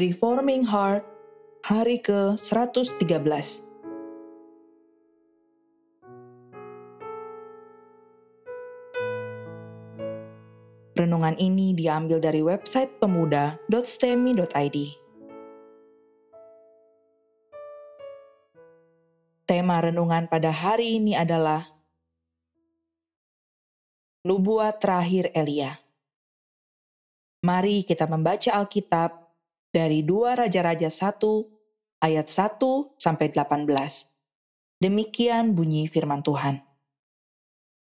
Reforming Heart, hari ke-113. Renungan ini diambil dari website pemuda.stemi.id. Tema renungan pada hari ini adalah Nubuat terakhir Elia. Mari kita membaca Alkitab dari 2 Raja-Raja 1 ayat 1 sampai 18. Demikian bunyi firman Tuhan.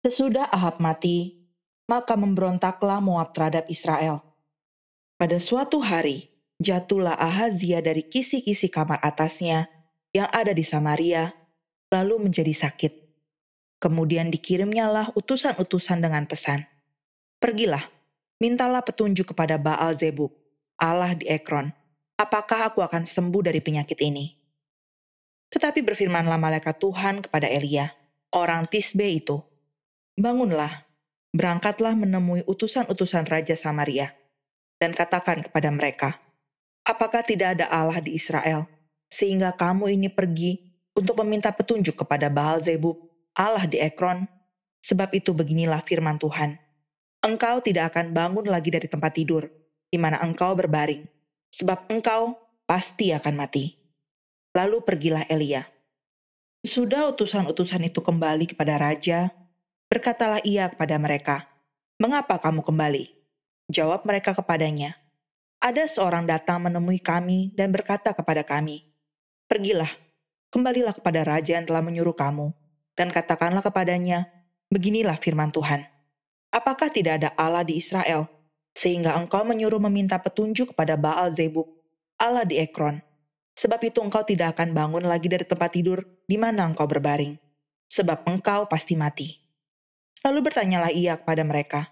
Sesudah Ahab mati, maka memberontaklah Moab terhadap Israel. Pada suatu hari, jatuhlah Ahazia dari kisi-kisi kamar atasnya yang ada di Samaria, lalu menjadi sakit. Kemudian dikirimnyalah utusan-utusan dengan pesan, Pergilah, mintalah petunjuk kepada Baal Zebub, Allah di Ekron. Apakah aku akan sembuh dari penyakit ini? Tetapi berfirmanlah malaikat Tuhan kepada Elia, orang Tisbe itu, Bangunlah, berangkatlah menemui utusan-utusan Raja Samaria, dan katakan kepada mereka, Apakah tidak ada Allah di Israel, sehingga kamu ini pergi untuk meminta petunjuk kepada Baal Zebub, Allah di Ekron? Sebab itu beginilah firman Tuhan engkau tidak akan bangun lagi dari tempat tidur, di mana engkau berbaring, sebab engkau pasti akan mati. Lalu pergilah Elia. Sudah utusan-utusan itu kembali kepada raja, berkatalah ia kepada mereka, "Mengapa kamu kembali?" Jawab mereka kepadanya, "Ada seorang datang menemui kami dan berkata kepada kami, 'Pergilah, kembalilah kepada raja yang telah menyuruh kamu, dan katakanlah kepadanya, Beginilah firman Tuhan: Apakah tidak ada Allah di Israel, sehingga engkau menyuruh meminta petunjuk kepada Baal Zebub, Allah di Ekron? Sebab itu engkau tidak akan bangun lagi dari tempat tidur di mana engkau berbaring, sebab engkau pasti mati. Lalu bertanyalah ia kepada mereka,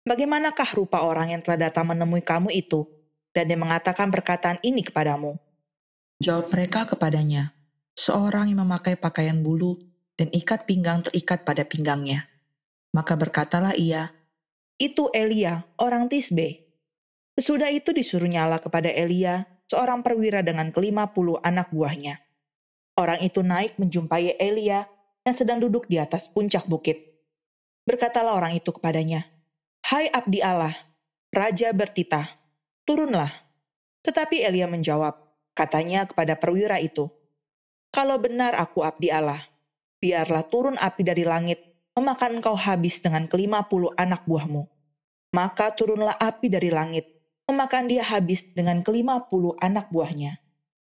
Bagaimanakah rupa orang yang telah datang menemui kamu itu, dan dia mengatakan perkataan ini kepadamu? Jawab mereka kepadanya, seorang yang memakai pakaian bulu dan ikat pinggang terikat pada pinggangnya. Maka berkatalah ia, itu Elia, orang Tisbe. Sesudah itu disuruh nyala kepada Elia, seorang perwira dengan kelima puluh anak buahnya. Orang itu naik menjumpai Elia yang sedang duduk di atas puncak bukit. Berkatalah orang itu kepadanya, Hai abdi Allah, Raja bertitah, turunlah. Tetapi Elia menjawab, katanya kepada perwira itu, Kalau benar aku abdi Allah, biarlah turun api dari langit memakan engkau habis dengan kelima puluh anak buahmu. Maka turunlah api dari langit, memakan dia habis dengan kelima puluh anak buahnya.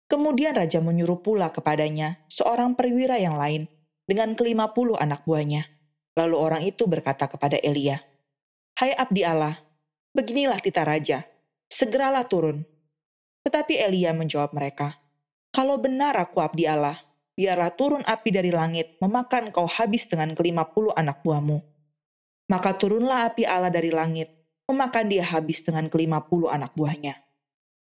Kemudian raja menyuruh pula kepadanya seorang perwira yang lain dengan kelima puluh anak buahnya. Lalu orang itu berkata kepada Elia, Hai abdi Allah, beginilah tita raja, segeralah turun. Tetapi Elia menjawab mereka, Kalau benar aku abdi Allah, biarlah turun api dari langit memakan kau habis dengan kelima puluh anak buahmu. Maka turunlah api Allah dari langit, memakan dia habis dengan kelima puluh anak buahnya.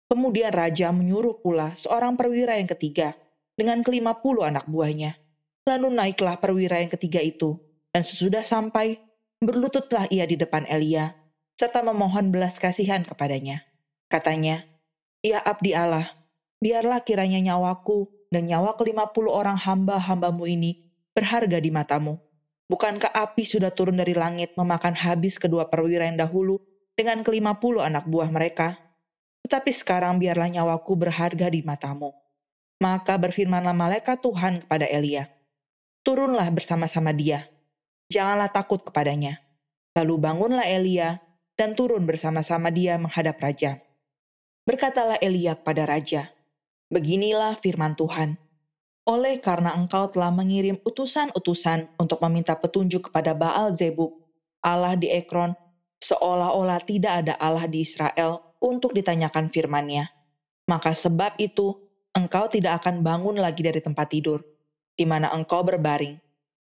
Kemudian raja menyuruh pula seorang perwira yang ketiga dengan kelima puluh anak buahnya. Lalu naiklah perwira yang ketiga itu, dan sesudah sampai, berlututlah ia di depan Elia, serta memohon belas kasihan kepadanya. Katanya, Ya abdi Allah, biarlah kiranya nyawaku dan nyawa kelima puluh orang hamba-hambamu ini berharga di matamu. Bukankah api sudah turun dari langit memakan habis kedua perwira yang dahulu dengan kelima puluh anak buah mereka? Tetapi sekarang biarlah nyawaku berharga di matamu. Maka berfirmanlah malaikat Tuhan kepada Elia, Turunlah bersama-sama dia, janganlah takut kepadanya. Lalu bangunlah Elia dan turun bersama-sama dia menghadap raja. Berkatalah Elia kepada raja, Beginilah firman Tuhan. Oleh karena engkau telah mengirim utusan-utusan untuk meminta petunjuk kepada Baal Zebub, Allah di Ekron, seolah-olah tidak ada Allah di Israel untuk ditanyakan firman-Nya. Maka sebab itu, engkau tidak akan bangun lagi dari tempat tidur, di mana engkau berbaring,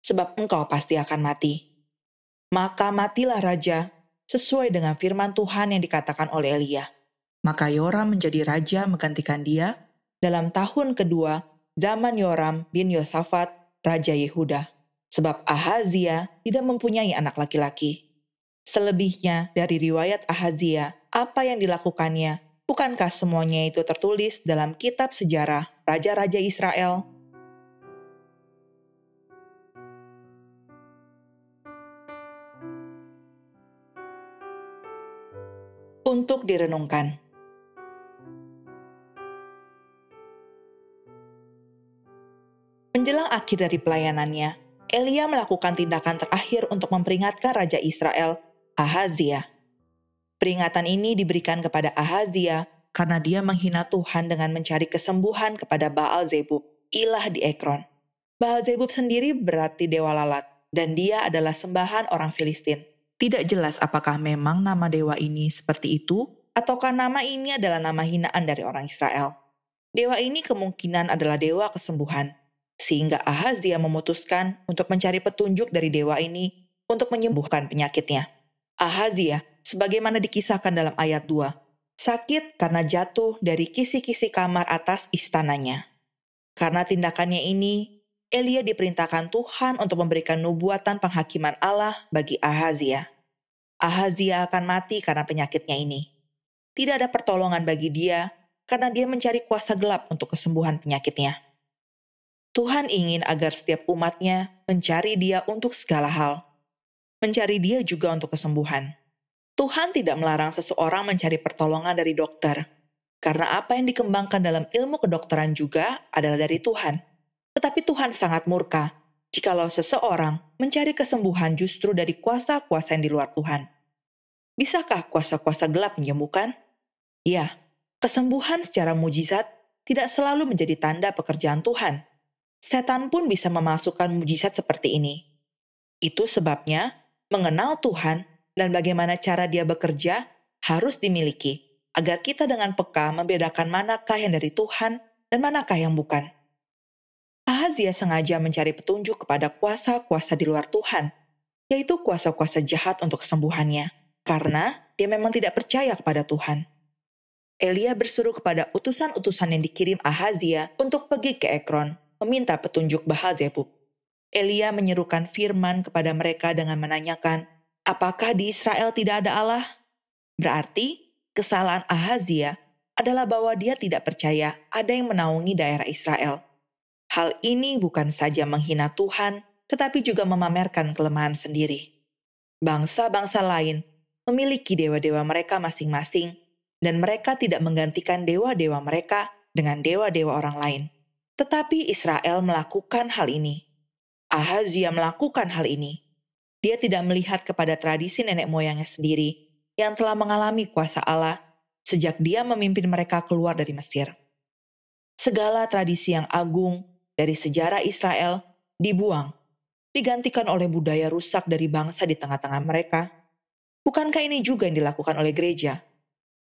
sebab engkau pasti akan mati. Maka matilah raja, sesuai dengan firman Tuhan yang dikatakan oleh Elia. Maka Yoram menjadi raja menggantikan dia, dalam tahun kedua zaman Yoram bin Yosafat, Raja Yehuda, sebab Ahazia tidak mempunyai anak laki-laki. Selebihnya dari riwayat Ahazia, apa yang dilakukannya Bukankah semuanya itu tertulis dalam kitab sejarah Raja-Raja Israel? Untuk direnungkan. Menjelang akhir dari pelayanannya, Elia melakukan tindakan terakhir untuk memperingatkan Raja Israel, Ahazia. Peringatan ini diberikan kepada Ahazia karena dia menghina Tuhan dengan mencari kesembuhan kepada Baal Zebub, ilah di Ekron. Baal Zebub sendiri berarti dewa lalat, dan dia adalah sembahan orang Filistin. Tidak jelas apakah memang nama dewa ini seperti itu, ataukah nama ini adalah nama hinaan dari orang Israel. Dewa ini kemungkinan adalah dewa kesembuhan, sehingga Ahazia memutuskan untuk mencari petunjuk dari dewa ini untuk menyembuhkan penyakitnya. Ahazia sebagaimana dikisahkan dalam ayat 2, sakit karena jatuh dari kisi-kisi kamar atas istananya. Karena tindakannya ini, Elia diperintahkan Tuhan untuk memberikan nubuatan penghakiman Allah bagi Ahazia. Ahazia akan mati karena penyakitnya ini. Tidak ada pertolongan bagi dia karena dia mencari kuasa gelap untuk kesembuhan penyakitnya. Tuhan ingin agar setiap umatnya mencari dia untuk segala hal. Mencari dia juga untuk kesembuhan. Tuhan tidak melarang seseorang mencari pertolongan dari dokter, karena apa yang dikembangkan dalam ilmu kedokteran juga adalah dari Tuhan. Tetapi Tuhan sangat murka jikalau seseorang mencari kesembuhan justru dari kuasa-kuasa yang di luar Tuhan. Bisakah kuasa-kuasa gelap menyembuhkan? Ya, kesembuhan secara mujizat tidak selalu menjadi tanda pekerjaan Tuhan. Setan pun bisa memasukkan mujizat seperti ini. Itu sebabnya mengenal Tuhan dan bagaimana cara dia bekerja harus dimiliki, agar kita dengan peka membedakan manakah yang dari Tuhan dan manakah yang bukan. Ahazia sengaja mencari petunjuk kepada kuasa-kuasa di luar Tuhan, yaitu kuasa-kuasa jahat untuk kesembuhannya, karena dia memang tidak percaya kepada Tuhan. Elia berseru kepada utusan-utusan yang dikirim Ahazia untuk pergi ke Ekron, meminta petunjuk Bahal Zebub. Elia menyerukan firman kepada mereka dengan menanyakan, Apakah di Israel tidak ada Allah? Berarti kesalahan Ahazia adalah bahwa dia tidak percaya ada yang menaungi daerah Israel. Hal ini bukan saja menghina Tuhan, tetapi juga memamerkan kelemahan sendiri. Bangsa-bangsa lain memiliki dewa-dewa mereka masing-masing, dan mereka tidak menggantikan dewa-dewa mereka dengan dewa-dewa orang lain. Tetapi Israel melakukan hal ini. Ahazia melakukan hal ini dia tidak melihat kepada tradisi nenek moyangnya sendiri yang telah mengalami kuasa Allah sejak dia memimpin mereka keluar dari Mesir. Segala tradisi yang agung dari sejarah Israel dibuang, digantikan oleh budaya rusak dari bangsa di tengah-tengah mereka. Bukankah ini juga yang dilakukan oleh gereja?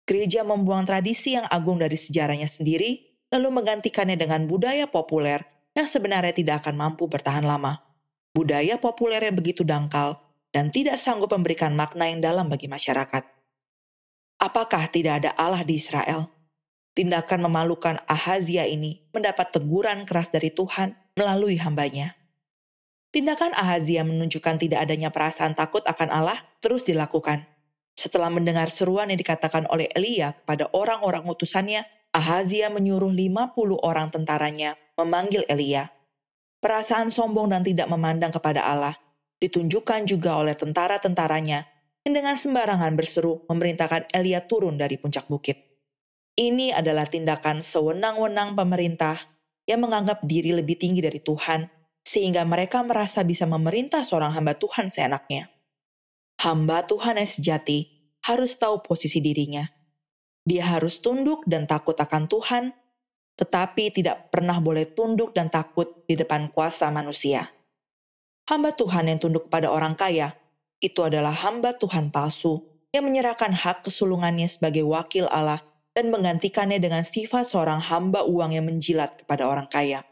Gereja membuang tradisi yang agung dari sejarahnya sendiri, lalu menggantikannya dengan budaya populer yang sebenarnya tidak akan mampu bertahan lama budaya populer yang begitu dangkal dan tidak sanggup memberikan makna yang dalam bagi masyarakat. Apakah tidak ada Allah di Israel? Tindakan memalukan Ahazia ini mendapat teguran keras dari Tuhan melalui hambanya. Tindakan Ahazia menunjukkan tidak adanya perasaan takut akan Allah terus dilakukan. Setelah mendengar seruan yang dikatakan oleh Elia kepada orang-orang utusannya, Ahazia menyuruh 50 orang tentaranya memanggil Elia Perasaan sombong dan tidak memandang kepada Allah ditunjukkan juga oleh tentara-tentaranya yang dengan sembarangan berseru memerintahkan Elia turun dari puncak bukit. Ini adalah tindakan sewenang-wenang pemerintah yang menganggap diri lebih tinggi dari Tuhan, sehingga mereka merasa bisa memerintah seorang hamba Tuhan seenaknya. Hamba Tuhan yang sejati harus tahu posisi dirinya. Dia harus tunduk dan takut akan Tuhan tetapi tidak pernah boleh tunduk dan takut di depan kuasa manusia. Hamba Tuhan yang tunduk pada orang kaya, itu adalah hamba Tuhan palsu yang menyerahkan hak kesulungannya sebagai wakil Allah dan menggantikannya dengan sifat seorang hamba uang yang menjilat kepada orang kaya.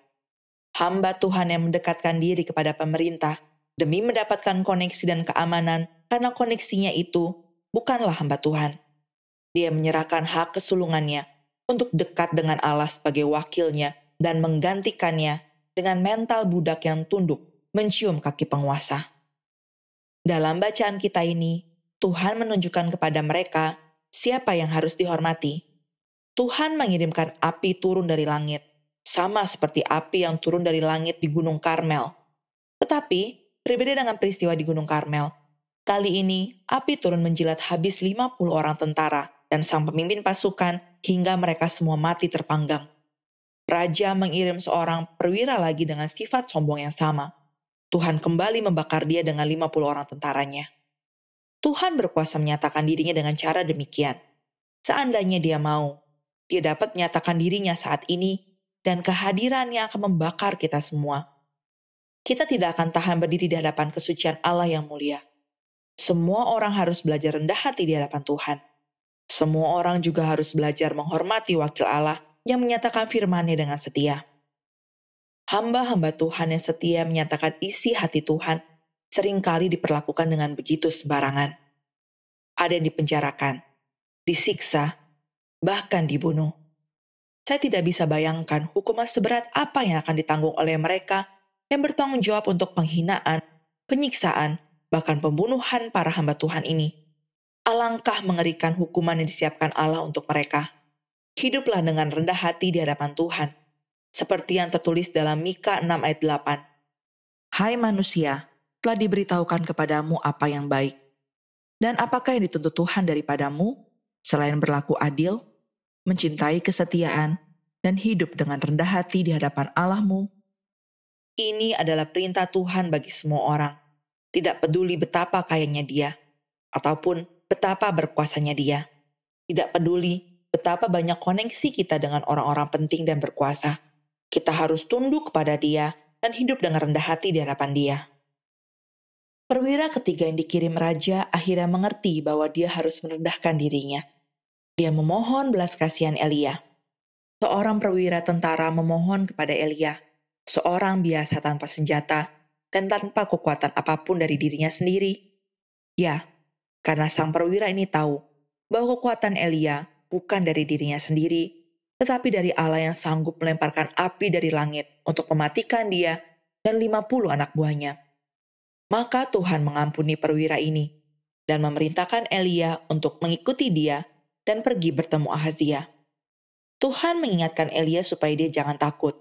Hamba Tuhan yang mendekatkan diri kepada pemerintah demi mendapatkan koneksi dan keamanan karena koneksinya itu bukanlah hamba Tuhan. Dia menyerahkan hak kesulungannya untuk dekat dengan Allah sebagai wakilnya dan menggantikannya dengan mental budak yang tunduk mencium kaki penguasa. Dalam bacaan kita ini, Tuhan menunjukkan kepada mereka siapa yang harus dihormati, Tuhan mengirimkan api turun dari langit, sama seperti api yang turun dari langit di Gunung Karmel. Tetapi, berbeda dengan peristiwa di Gunung Karmel, kali ini api turun menjilat habis 50 orang tentara dan sang pemimpin pasukan hingga mereka semua mati terpanggang. Raja mengirim seorang perwira lagi dengan sifat sombong yang sama. Tuhan kembali membakar dia dengan 50 orang tentaranya. Tuhan berkuasa menyatakan dirinya dengan cara demikian. Seandainya dia mau, dia dapat menyatakan dirinya saat ini dan kehadirannya akan membakar kita semua. Kita tidak akan tahan berdiri di hadapan kesucian Allah yang mulia. Semua orang harus belajar rendah hati di hadapan Tuhan. Semua orang juga harus belajar menghormati wakil Allah yang menyatakan firman-Nya dengan setia. Hamba-hamba Tuhan yang setia menyatakan isi hati Tuhan sering kali diperlakukan dengan begitu sembarangan. Ada yang dipenjarakan, disiksa, bahkan dibunuh. Saya tidak bisa bayangkan hukuman seberat apa yang akan ditanggung oleh mereka yang bertanggung jawab untuk penghinaan, penyiksaan, bahkan pembunuhan para hamba Tuhan ini. Alangkah mengerikan hukuman yang disiapkan Allah untuk mereka. Hiduplah dengan rendah hati di hadapan Tuhan, seperti yang tertulis dalam Mika 6 ayat 8. Hai manusia, telah diberitahukan kepadamu apa yang baik. Dan apakah yang dituntut Tuhan daripadamu? selain berlaku adil, mencintai kesetiaan, dan hidup dengan rendah hati di hadapan Allahmu. Ini adalah perintah Tuhan bagi semua orang, tidak peduli betapa kayanya dia, ataupun betapa berkuasanya dia. Tidak peduli betapa banyak koneksi kita dengan orang-orang penting dan berkuasa. Kita harus tunduk kepada dia dan hidup dengan rendah hati di hadapan dia. Perwira ketiga yang dikirim raja akhirnya mengerti bahwa dia harus merendahkan dirinya dia memohon belas kasihan Elia. Seorang perwira tentara memohon kepada Elia, seorang biasa tanpa senjata dan tanpa kekuatan apa pun dari dirinya sendiri. Ya, karena sang perwira ini tahu bahwa kekuatan Elia bukan dari dirinya sendiri, tetapi dari Allah yang sanggup melemparkan api dari langit untuk mematikan dia dan 50 anak buahnya. Maka Tuhan mengampuni perwira ini dan memerintahkan Elia untuk mengikuti dia dan pergi bertemu Ahazia. Tuhan mengingatkan Elia supaya dia jangan takut.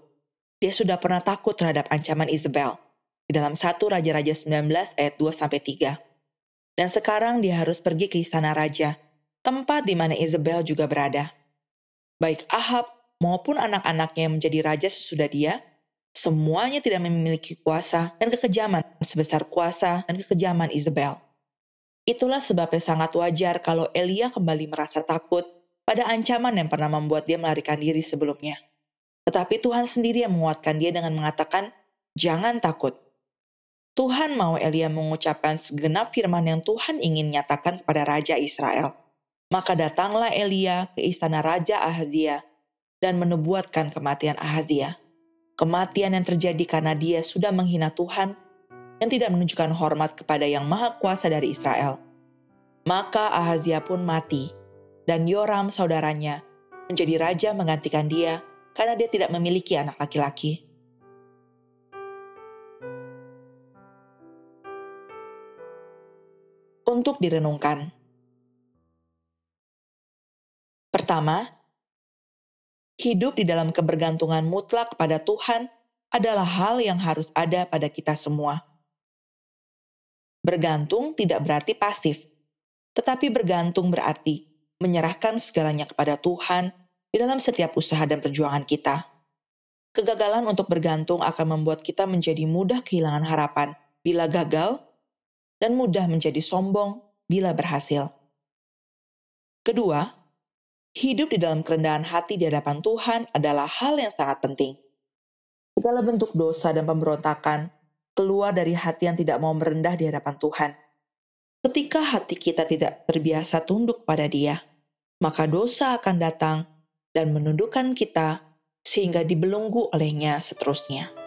Dia sudah pernah takut terhadap ancaman Isabel di dalam satu Raja-Raja 19 ayat 2-3. Dan sekarang dia harus pergi ke istana raja, tempat di mana Isabel juga berada. Baik Ahab maupun anak-anaknya yang menjadi raja sesudah dia, semuanya tidak memiliki kuasa dan kekejaman sebesar kuasa dan kekejaman Isabel. Itulah sebabnya sangat wajar kalau Elia kembali merasa takut pada ancaman yang pernah membuat dia melarikan diri sebelumnya. Tetapi Tuhan sendiri yang menguatkan dia dengan mengatakan, "Jangan takut." Tuhan mau Elia mengucapkan segenap firman yang Tuhan ingin nyatakan kepada Raja Israel. Maka datanglah Elia ke istana Raja Ahazia dan menubuatkan kematian Ahazia. Kematian yang terjadi karena dia sudah menghina Tuhan yang tidak menunjukkan hormat kepada Yang Maha Kuasa dari Israel. Maka Ahazia pun mati, dan Yoram saudaranya menjadi raja menggantikan dia karena dia tidak memiliki anak laki-laki. Untuk direnungkan. Pertama, hidup di dalam kebergantungan mutlak pada Tuhan adalah hal yang harus ada pada kita semua. Bergantung tidak berarti pasif, tetapi bergantung berarti menyerahkan segalanya kepada Tuhan di dalam setiap usaha dan perjuangan kita. Kegagalan untuk bergantung akan membuat kita menjadi mudah kehilangan harapan bila gagal dan mudah menjadi sombong bila berhasil. Kedua, hidup di dalam kerendahan hati di hadapan Tuhan adalah hal yang sangat penting. Segala bentuk dosa dan pemberontakan keluar dari hati yang tidak mau merendah di hadapan Tuhan. Ketika hati kita tidak terbiasa tunduk pada Dia, maka dosa akan datang dan menundukkan kita sehingga dibelenggu olehnya seterusnya.